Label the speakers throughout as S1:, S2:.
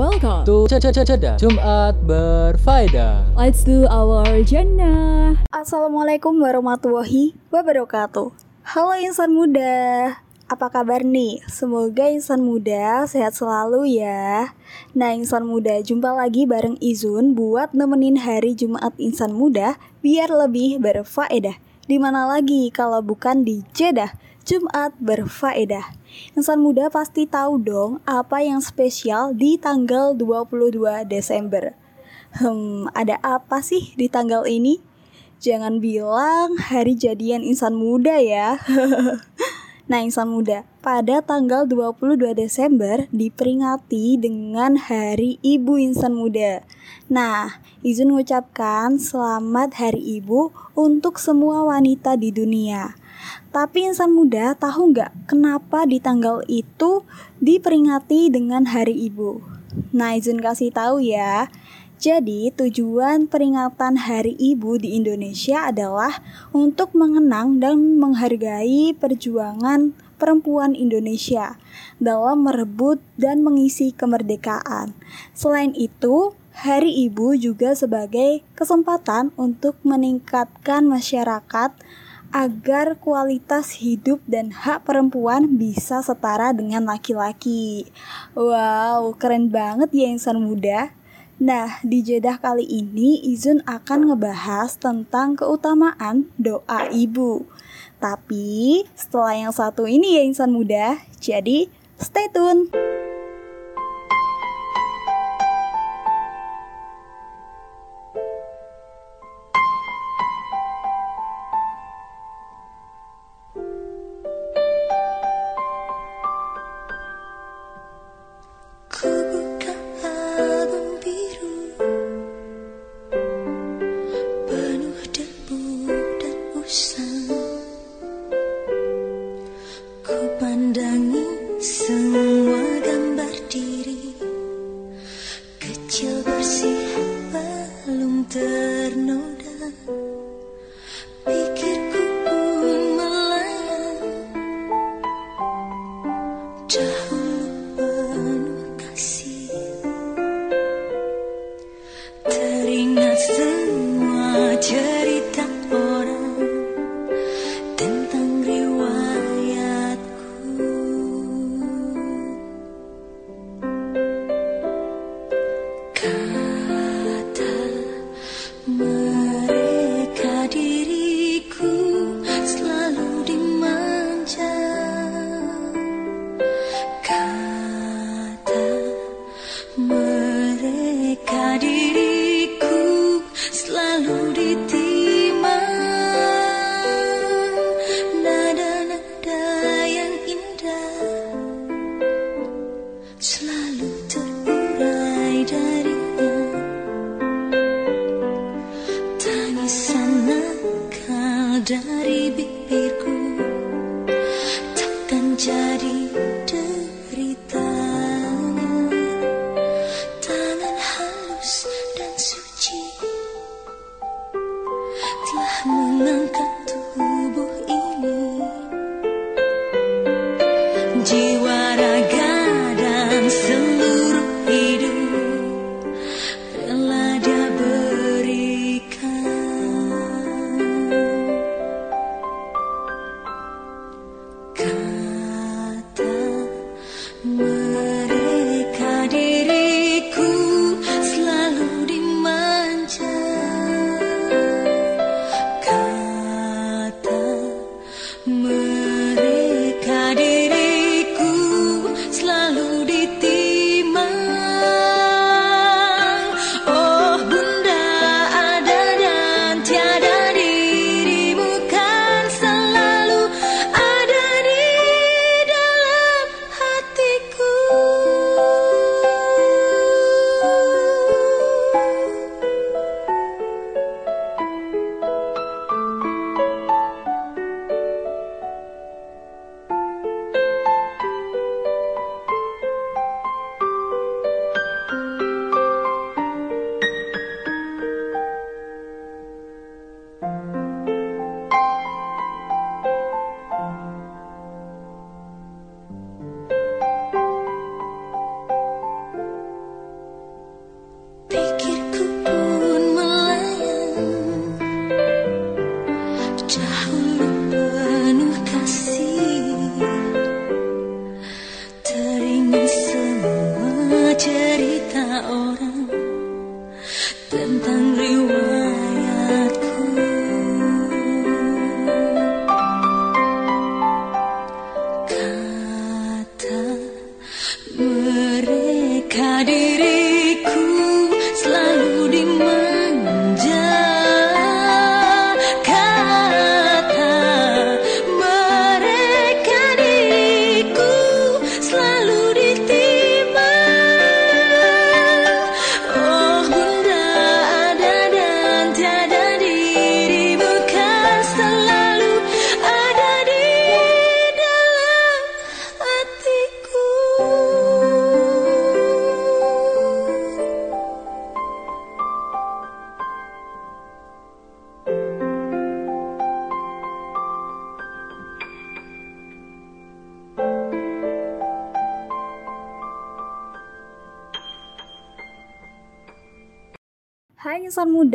S1: welcome
S2: to Ceda Jumat Berfaedah.
S1: Let's do our jannah.
S3: Assalamualaikum warahmatullahi wabarakatuh. Halo insan muda, apa kabar nih? Semoga insan muda sehat selalu ya. Nah insan muda, jumpa lagi bareng Izun buat nemenin hari Jumat insan muda biar lebih berfaedah. Di mana lagi kalau bukan di Jeddah Jumat berfaedah. Insan muda pasti tahu dong apa yang spesial di tanggal 22 Desember. Hmm, ada apa sih di tanggal ini? Jangan bilang hari jadian insan muda ya. nah, insan muda, pada tanggal 22 Desember diperingati dengan Hari Ibu Insan Muda. Nah, izin mengucapkan selamat Hari Ibu untuk semua wanita di dunia. Tapi insan muda tahu nggak kenapa di tanggal itu diperingati dengan Hari Ibu? Nah, izin kasih tahu ya. Jadi, tujuan peringatan Hari Ibu di Indonesia adalah untuk mengenang dan menghargai perjuangan perempuan Indonesia dalam merebut dan mengisi kemerdekaan. Selain itu, Hari Ibu juga sebagai kesempatan untuk meningkatkan masyarakat agar kualitas hidup dan hak perempuan bisa setara dengan laki-laki. Wow, keren banget ya insan muda. Nah, di jedah kali ini Izun akan ngebahas tentang keutamaan doa ibu. Tapi setelah yang satu ini ya insan muda, jadi stay tune.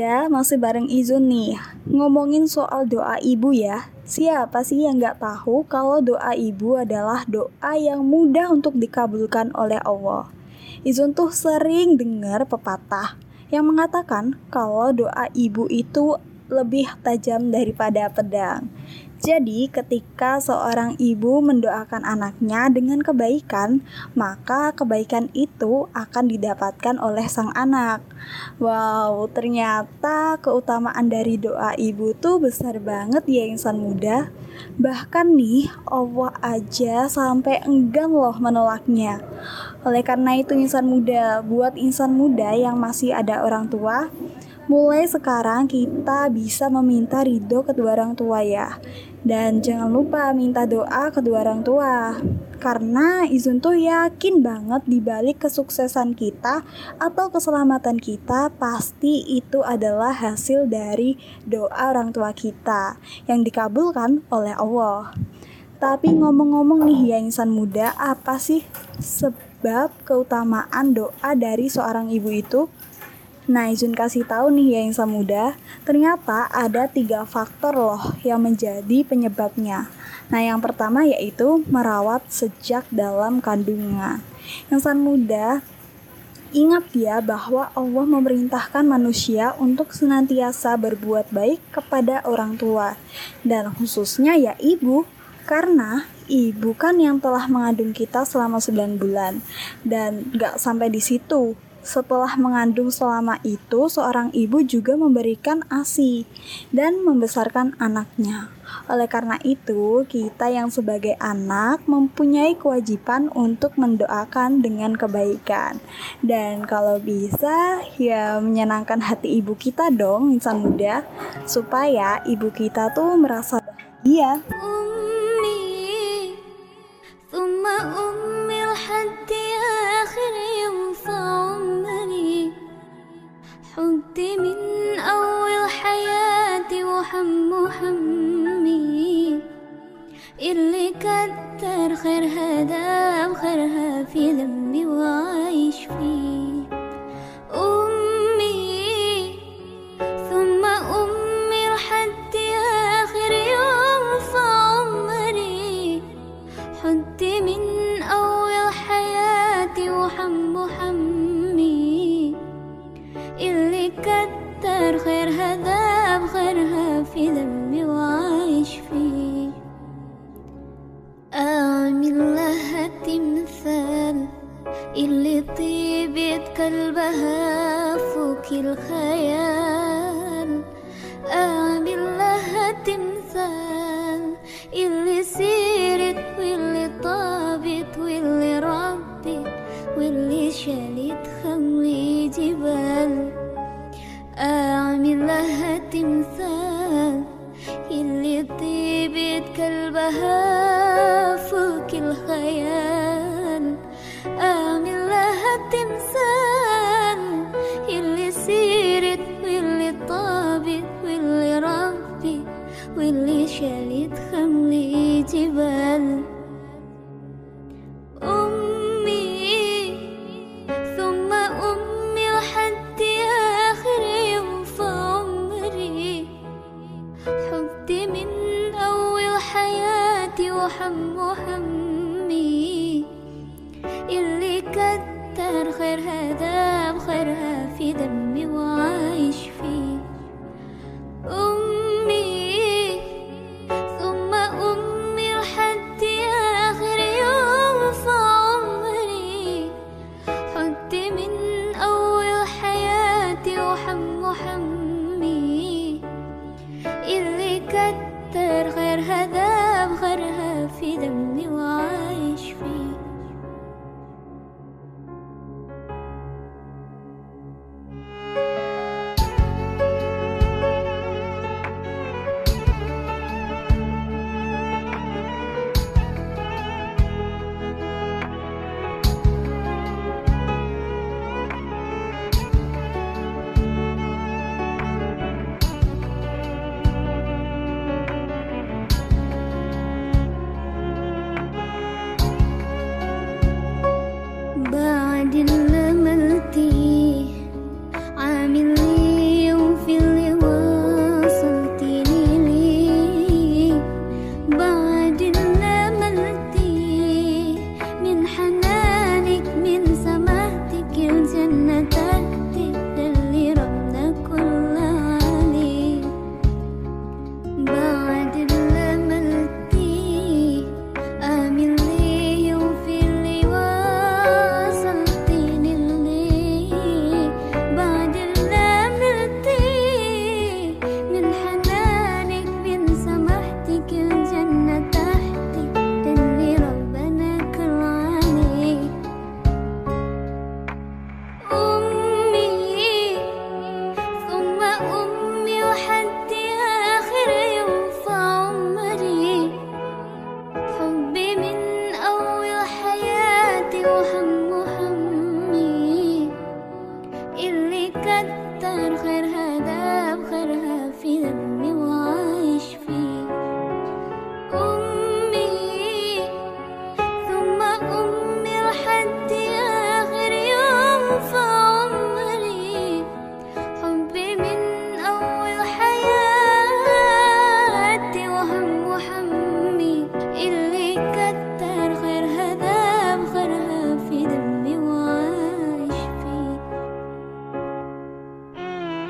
S3: Muda, masih bareng Izun nih. Ngomongin soal doa ibu ya Siapa sih yang gak tahu kalau doa ibu adalah doa yang mudah untuk dikabulkan oleh Allah? Izun tuh sering dengar pepatah yang mengatakan kalau doa ibu itu lebih tajam daripada pedang jadi, ketika seorang ibu mendoakan anaknya dengan kebaikan, maka kebaikan itu akan didapatkan oleh sang anak. Wow, ternyata keutamaan dari doa ibu tuh besar banget ya insan muda. Bahkan nih, Allah aja sampai enggan loh menolaknya. Oleh karena itu insan muda, buat insan muda yang masih ada orang tua, Mulai sekarang kita bisa meminta ridho kedua orang tua ya. Dan jangan lupa minta doa kedua orang tua. Karena Izun tuh yakin banget dibalik kesuksesan kita atau keselamatan kita Pasti itu adalah hasil dari doa orang tua kita Yang dikabulkan oleh Allah. Tapi ngomong-ngomong nih ya insan muda, apa sih sebab keutamaan doa dari seorang ibu itu? Nah, izin kasih tahu nih ya insan muda, ternyata ada tiga faktor loh yang menjadi penyebabnya. Nah, yang pertama yaitu merawat sejak dalam kandungan. Insan muda, ingat ya bahwa Allah memerintahkan manusia untuk senantiasa berbuat baik kepada orang tua, dan khususnya ya ibu, karena ibu kan yang telah mengandung kita selama 9 bulan, dan gak sampai di situ. Setelah mengandung selama itu, seorang ibu juga memberikan ASI dan membesarkan anaknya. Oleh karena itu, kita yang sebagai anak mempunyai kewajiban untuk mendoakan dengan kebaikan. Dan kalau bisa, ya menyenangkan hati ibu kita dong, insan muda, supaya ibu kita tuh merasa bahagia.
S4: Ummi, ummi. حد آخر ينفع أمي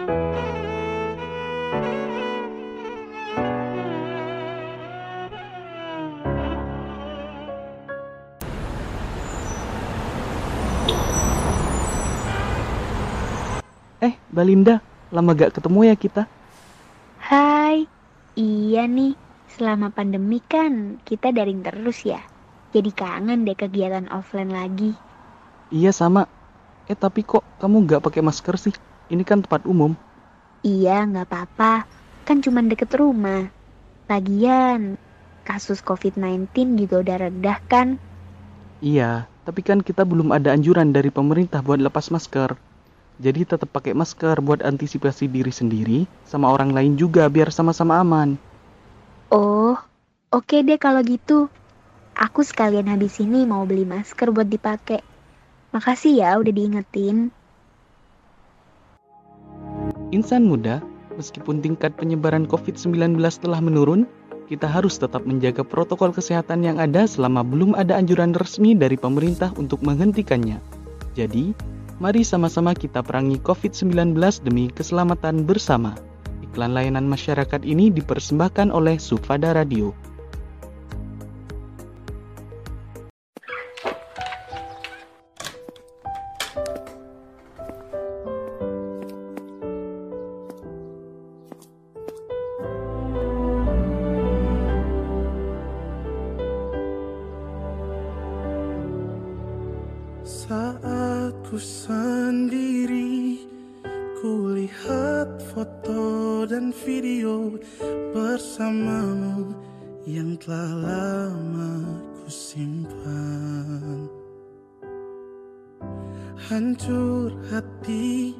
S5: Eh, Balinda, lama gak ketemu ya kita?
S6: Hai, iya nih, selama pandemi kan kita daring terus ya. Jadi kangen deh kegiatan offline lagi.
S5: Iya sama. Eh tapi kok kamu gak pakai masker sih? Ini kan tempat umum.
S6: Iya, nggak apa-apa, kan cuma deket rumah. Lagian, kasus COVID-19 juga udah redah kan?
S5: Iya, tapi kan kita belum ada anjuran dari pemerintah buat lepas masker. Jadi tetap pakai masker buat antisipasi diri sendiri sama orang lain juga biar sama-sama aman.
S6: Oh, oke deh kalau gitu. Aku sekalian habis ini mau beli masker buat dipakai. Makasih ya udah diingetin.
S5: Insan muda, meskipun tingkat penyebaran COVID-19 telah menurun, kita harus tetap menjaga protokol kesehatan yang ada selama belum ada anjuran resmi dari pemerintah untuk menghentikannya. Jadi, mari sama-sama kita perangi COVID-19 demi keselamatan bersama. Iklan layanan masyarakat ini dipersembahkan oleh Sufada Radio.
S7: Ku sendiri Kulihat foto dan video bersamamu Yang telah lama ku simpan. Hancur hati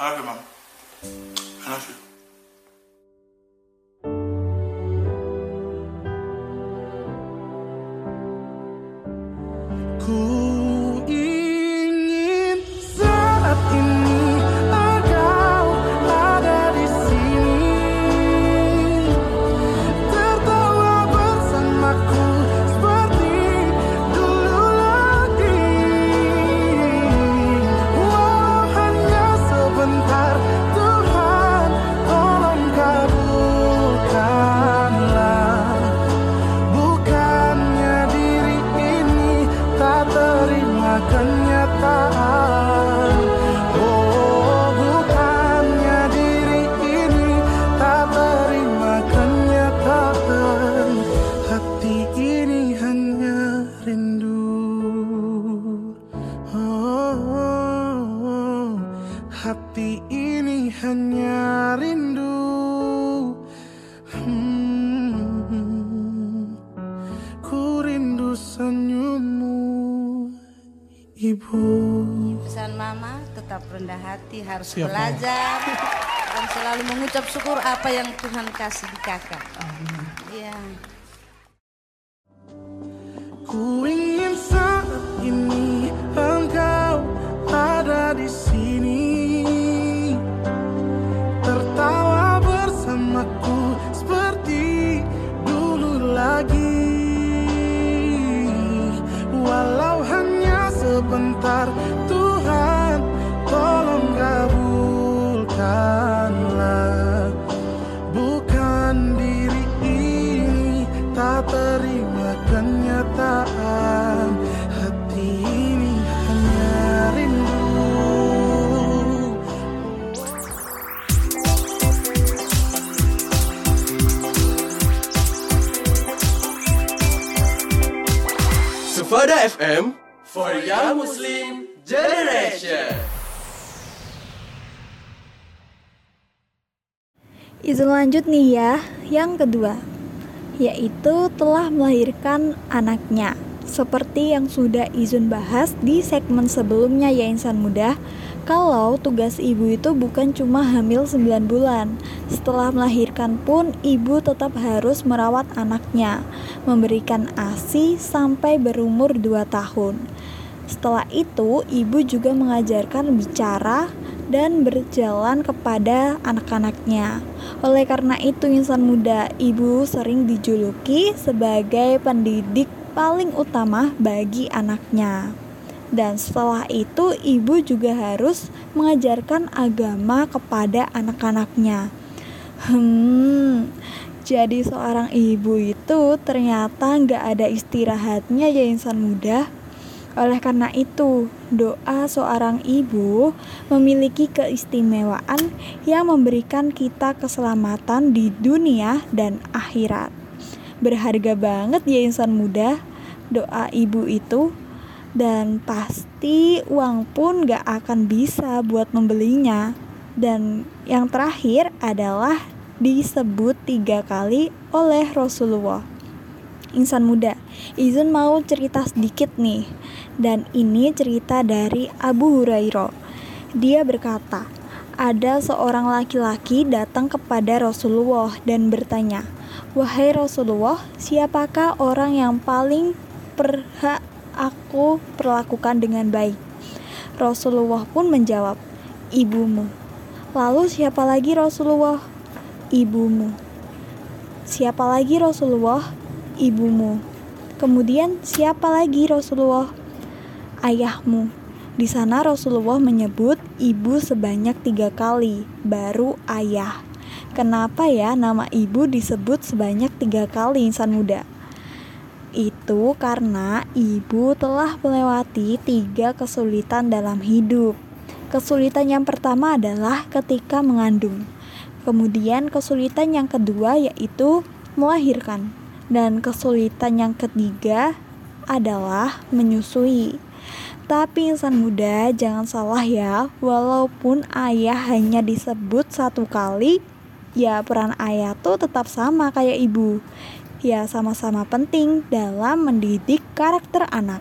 S7: À la demain. Harus belajar dan selalu mengucap syukur apa yang Tuhan kasih di kakak.
S8: FM for Young Muslim Generation.
S3: Izin lanjut nih ya, yang kedua, yaitu telah melahirkan anaknya. Seperti yang sudah izin bahas di segmen sebelumnya ya insan muda, kalau tugas ibu itu bukan cuma hamil 9 bulan. Setelah melahirkan pun ibu tetap harus merawat anaknya, memberikan ASI sampai berumur 2 tahun. Setelah itu, ibu juga mengajarkan bicara dan berjalan kepada anak-anaknya. Oleh karena itu, insan muda, ibu sering dijuluki sebagai pendidik paling utama bagi anaknya. Dan setelah itu, ibu juga harus mengajarkan agama kepada anak-anaknya. Hmm, jadi seorang ibu itu ternyata nggak ada istirahatnya ya insan muda. Oleh karena itu, doa seorang ibu memiliki keistimewaan yang memberikan kita keselamatan di dunia dan akhirat. Berharga banget ya insan muda doa ibu itu dan pasti uang pun gak akan bisa buat membelinya. Dan yang terakhir adalah disebut tiga kali oleh Rasulullah. Insan muda, izin mau cerita sedikit nih. Dan ini cerita dari Abu Hurairah. Dia berkata, ada seorang laki-laki datang kepada Rasulullah dan bertanya, "Wahai Rasulullah, siapakah orang yang paling berhak aku perlakukan dengan baik?" Rasulullah pun menjawab, "Ibumu." Lalu siapa lagi Rasulullah? Ibumu. Siapa lagi Rasulullah? Ibumu. Kemudian siapa lagi Rasulullah? Ayahmu. Di sana Rasulullah menyebut ibu sebanyak tiga kali, baru ayah. Kenapa ya nama ibu disebut sebanyak tiga kali insan muda?
S9: Itu karena ibu telah melewati tiga kesulitan dalam hidup. Kesulitan yang pertama adalah ketika mengandung. Kemudian kesulitan yang kedua yaitu melahirkan. Dan kesulitan yang ketiga adalah menyusui. Tapi insan muda jangan salah ya, walaupun ayah hanya disebut satu kali, ya peran ayah tuh tetap sama kayak ibu. Ya sama-sama penting dalam mendidik karakter anak.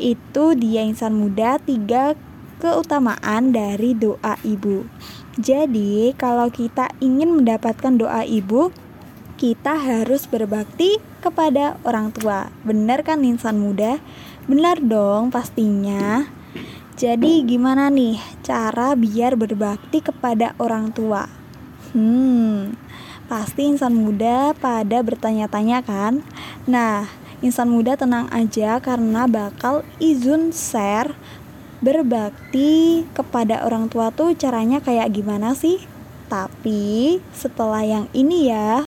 S9: Itu dia insan muda tiga keutamaan dari doa ibu. Jadi, kalau kita ingin mendapatkan doa ibu, kita harus berbakti kepada orang tua. Benar kan insan muda? Benar dong pastinya. Jadi gimana nih cara biar berbakti kepada orang tua? Hmm, pasti insan muda pada bertanya-tanya kan? Nah, insan muda tenang aja karena bakal izin share berbakti kepada orang tua tuh caranya kayak gimana sih? Tapi setelah yang ini ya.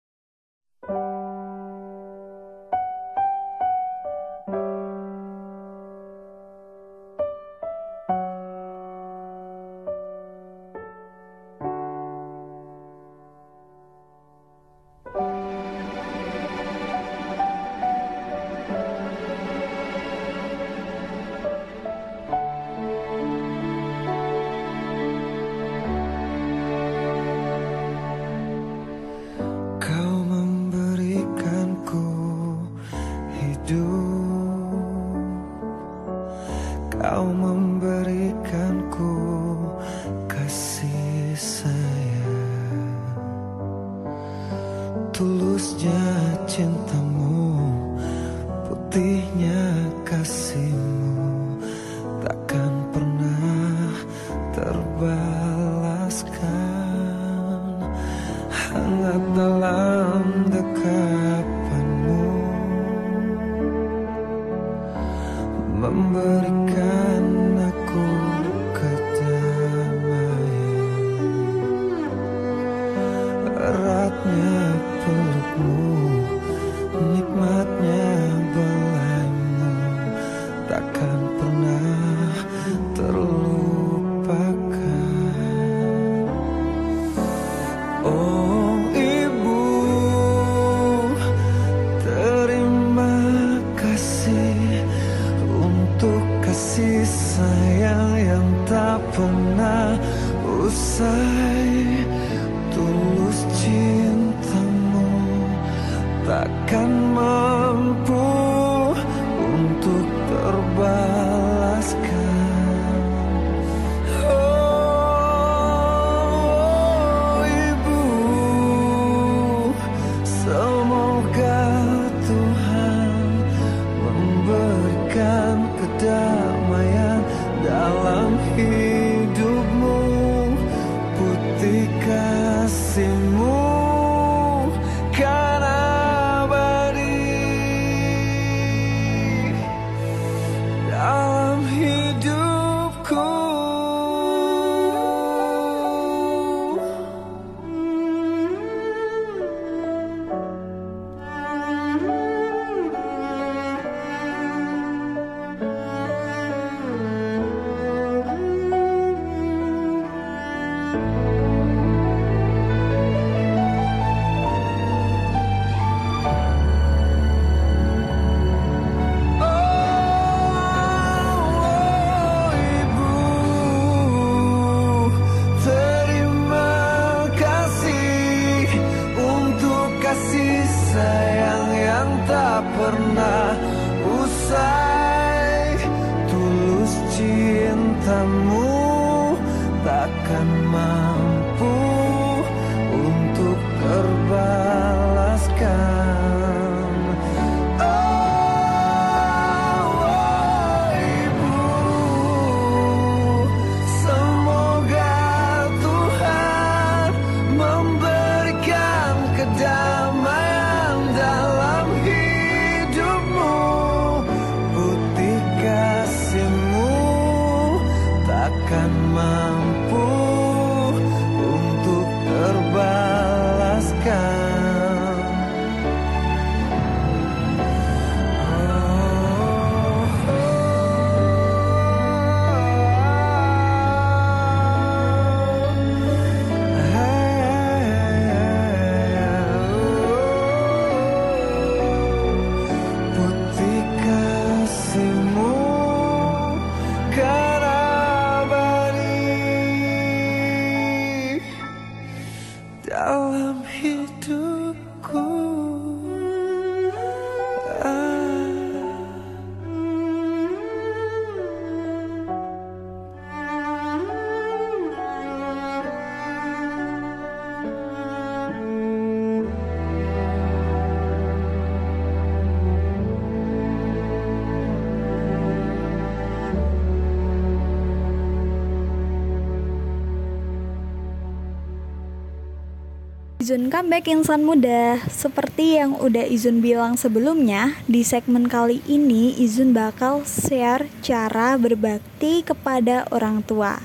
S3: Izun comeback insan muda. Seperti yang udah Izun bilang sebelumnya Di segmen kali ini Izun bakal share cara berbakti kepada orang tua.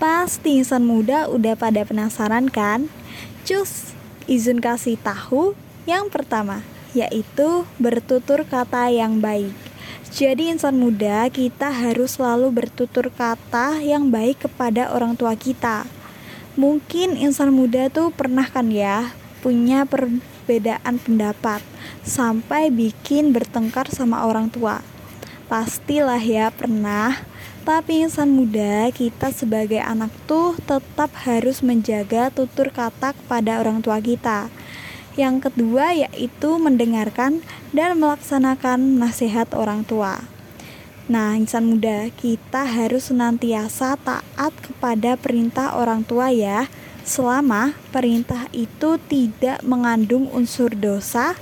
S3: Pasti insan muda udah pada penasaran kan? Cus, Izun kasih tahu Yang pertama Yaitu bertutur kata yang baik. Jadi insan muda kita harus selalu bertutur kata yang baik kepada orang tua kita Mungkin insan muda tuh pernah kan ya punya perbedaan pendapat sampai bikin bertengkar sama orang tua. Pastilah ya pernah. Tapi insan muda kita sebagai anak tuh tetap harus menjaga tutur kata kepada orang tua kita. Yang kedua yaitu mendengarkan dan melaksanakan nasihat orang tua. Nah, insan muda, kita harus senantiasa taat kepada perintah orang tua ya. Selama perintah itu tidak mengandung unsur dosa,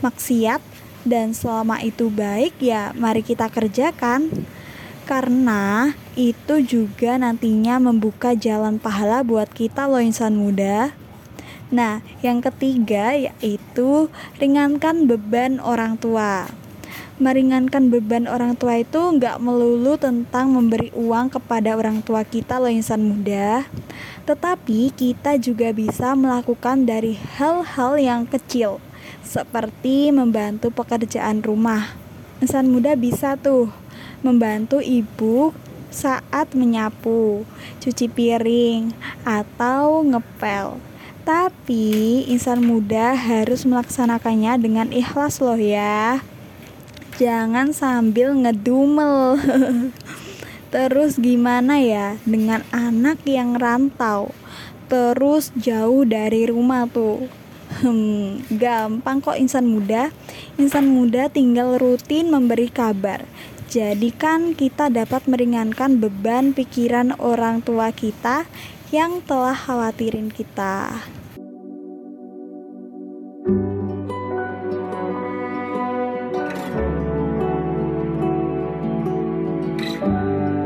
S3: maksiat, dan selama itu baik ya mari kita kerjakan. Karena itu juga nantinya membuka jalan pahala buat kita loh insan muda. Nah, yang ketiga yaitu ringankan beban orang tua meringankan beban orang tua itu nggak melulu tentang memberi uang kepada orang tua kita loh insan muda. Tetapi kita juga bisa melakukan dari hal-hal yang kecil seperti membantu pekerjaan rumah. Insan muda bisa tuh membantu ibu saat menyapu, cuci piring, atau ngepel. Tapi insan muda harus melaksanakannya dengan ikhlas loh ya jangan sambil ngedumel. Terus gimana ya dengan anak yang rantau? Terus jauh dari rumah tuh. Hmm, gampang kok insan muda. Insan muda tinggal rutin memberi kabar. Jadi kan kita dapat meringankan beban pikiran orang tua kita yang telah khawatirin kita.
S10: Bye.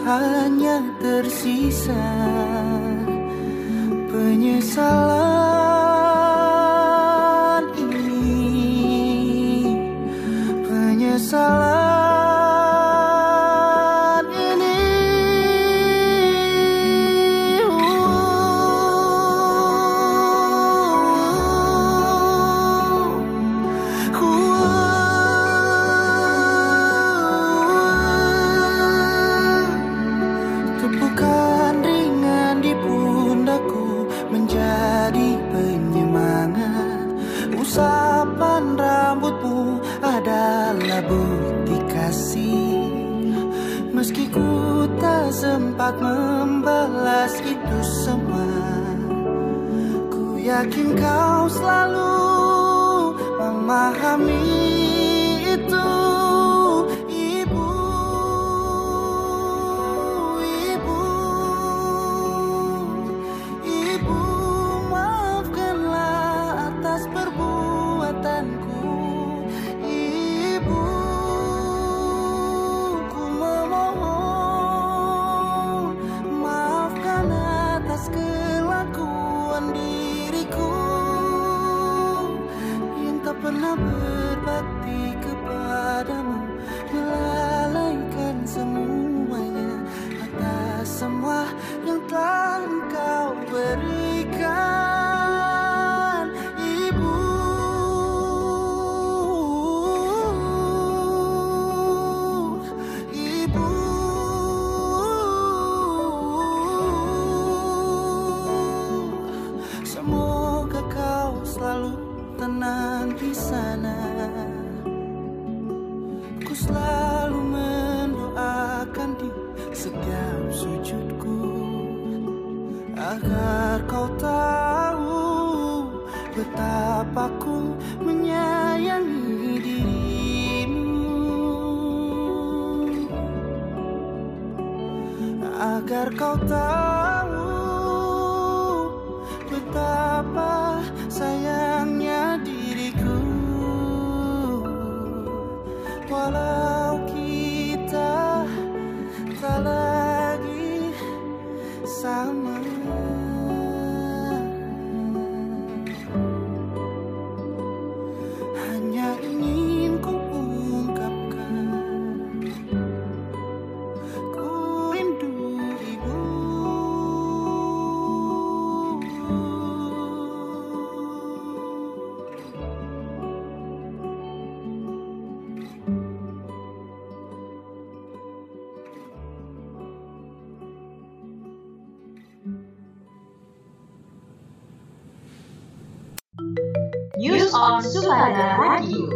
S10: Hanya tersisa
S11: Radio.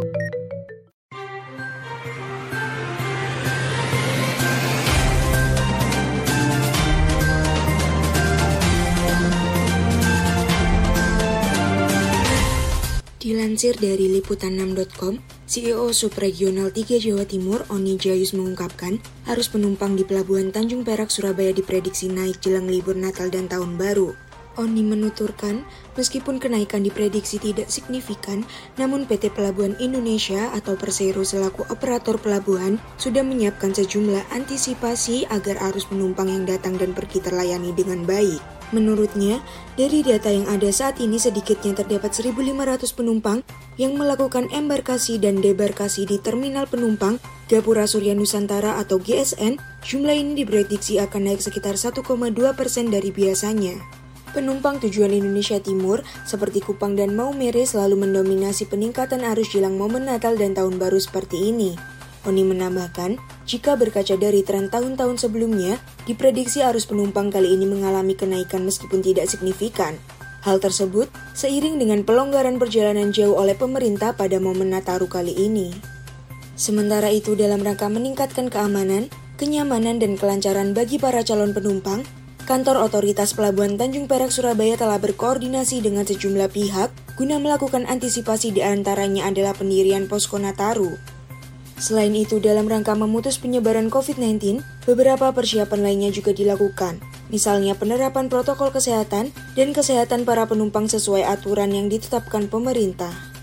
S12: Dilansir dari liputan6.com, CEO Subregional 3 Jawa Timur Oni Jayus mengungkapkan, arus penumpang di Pelabuhan Tanjung Perak Surabaya diprediksi naik jelang libur Natal dan Tahun Baru. Oni menuturkan, meskipun kenaikan diprediksi tidak signifikan, namun PT Pelabuhan Indonesia atau Persero selaku operator pelabuhan sudah menyiapkan sejumlah antisipasi agar arus penumpang yang datang dan pergi terlayani dengan baik. Menurutnya, dari data yang ada saat ini sedikitnya terdapat 1.500 penumpang yang melakukan embarkasi dan debarkasi di Terminal Penumpang Gapura Surya Nusantara atau GSN, jumlah ini diprediksi akan naik sekitar 1,2 persen dari biasanya. Penumpang tujuan Indonesia Timur seperti Kupang dan Maumere selalu mendominasi peningkatan arus jelang momen Natal dan Tahun Baru seperti ini. Oni menambahkan, jika berkaca dari tren tahun-tahun sebelumnya, diprediksi arus penumpang kali ini mengalami kenaikan meskipun tidak signifikan. Hal tersebut seiring dengan pelonggaran perjalanan jauh oleh pemerintah pada momen Nataru kali ini. Sementara itu dalam rangka meningkatkan keamanan, kenyamanan dan kelancaran bagi para calon penumpang, Kantor Otoritas Pelabuhan Tanjung Perak Surabaya telah berkoordinasi dengan sejumlah pihak guna melakukan antisipasi di antaranya adalah pendirian posko Nataru. Selain itu, dalam rangka memutus penyebaran COVID-19, beberapa persiapan lainnya juga dilakukan, misalnya penerapan protokol kesehatan dan kesehatan para penumpang sesuai aturan yang ditetapkan pemerintah.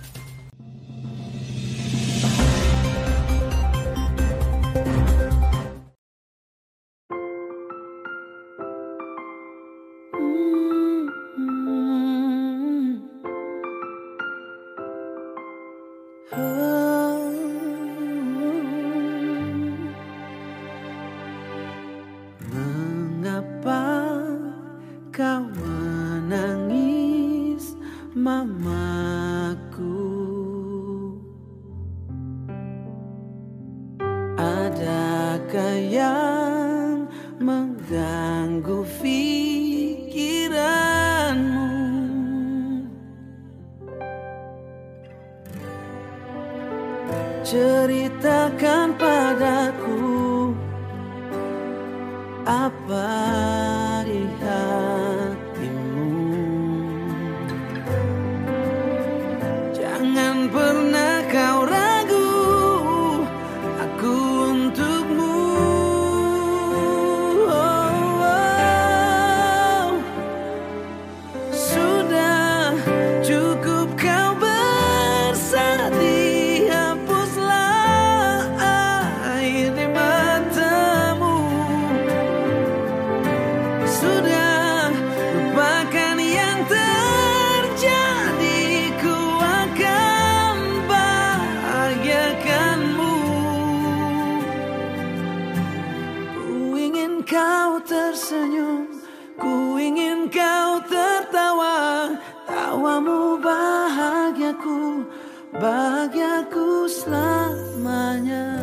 S10: Bahagiaku selamanya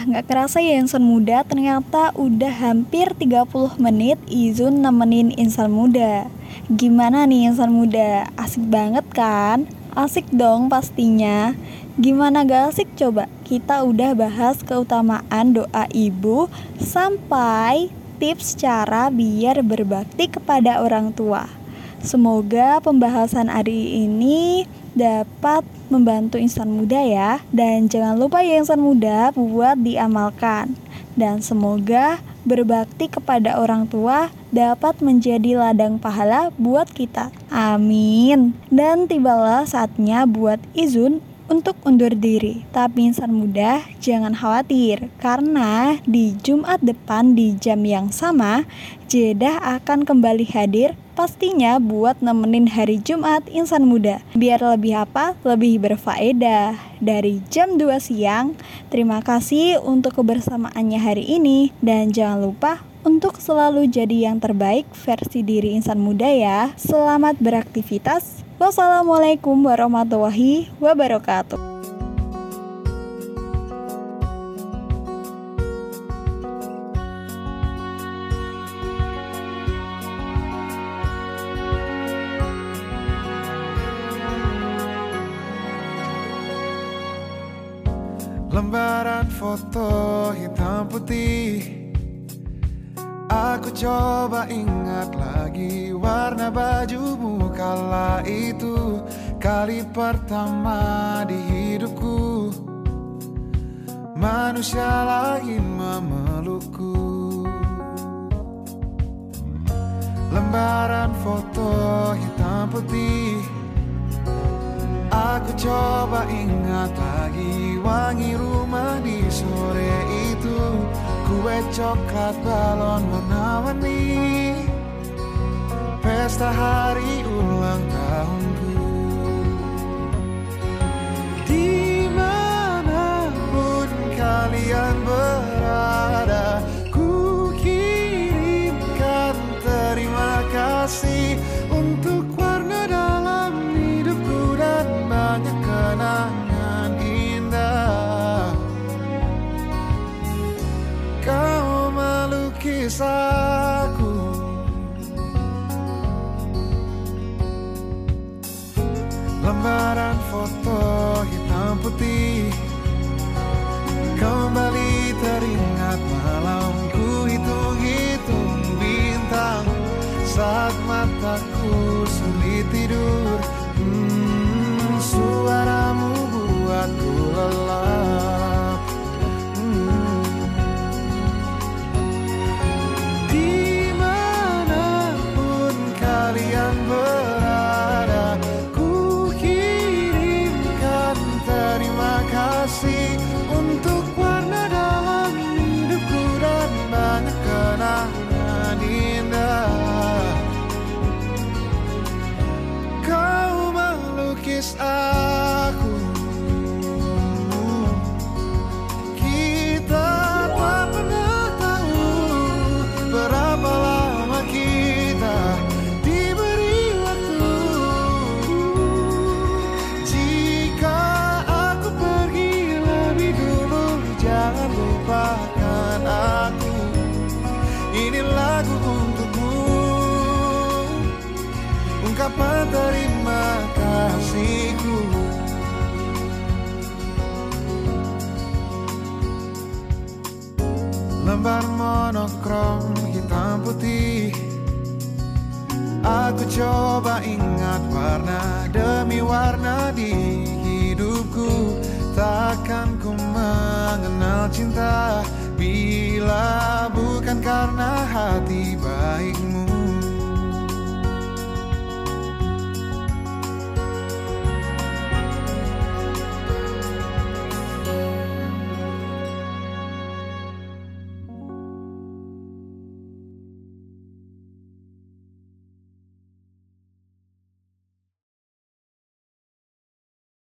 S3: Nggak kerasa ya insan muda, ternyata udah hampir 30 menit Izun nemenin insan muda. Gimana nih insan muda? Asik banget kan? Asik dong pastinya. Gimana gak asik coba? Kita udah bahas keutamaan doa ibu sampai tips cara biar berbakti kepada orang tua. Semoga pembahasan hari ini dapat membantu insan muda ya. Dan jangan lupa ya insan muda buat diamalkan. Dan semoga berbakti kepada orang tua dapat menjadi ladang pahala buat kita. Amin. Dan tibalah saatnya buat izun untuk undur diri. Tapi insan muda jangan khawatir karena di Jumat depan di jam yang sama Jedah akan kembali hadir pastinya buat nemenin hari Jumat insan muda. Biar lebih apa? Lebih berfaedah. Dari jam 2 siang. Terima kasih untuk kebersamaannya hari ini dan jangan lupa untuk selalu jadi yang terbaik versi diri insan muda ya. Selamat beraktivitas. Wassalamualaikum warahmatullahi wabarakatuh.
S13: Lembaran foto hitam putih Aku coba ingat lagi warna bajumu kala itu Kali pertama di hidup manusia lain memelukku. Lembaran foto hitam putih. Aku coba ingat lagi wangi rumah di Kue coklat balon warna-warni. Pesta hari ulang tahunku Saat mataku sulit tidur monokrom hitam putih. Aku coba ingat warna demi warna di hidupku. Takkan ku mengenal cinta Bila bukan karena hati baikmu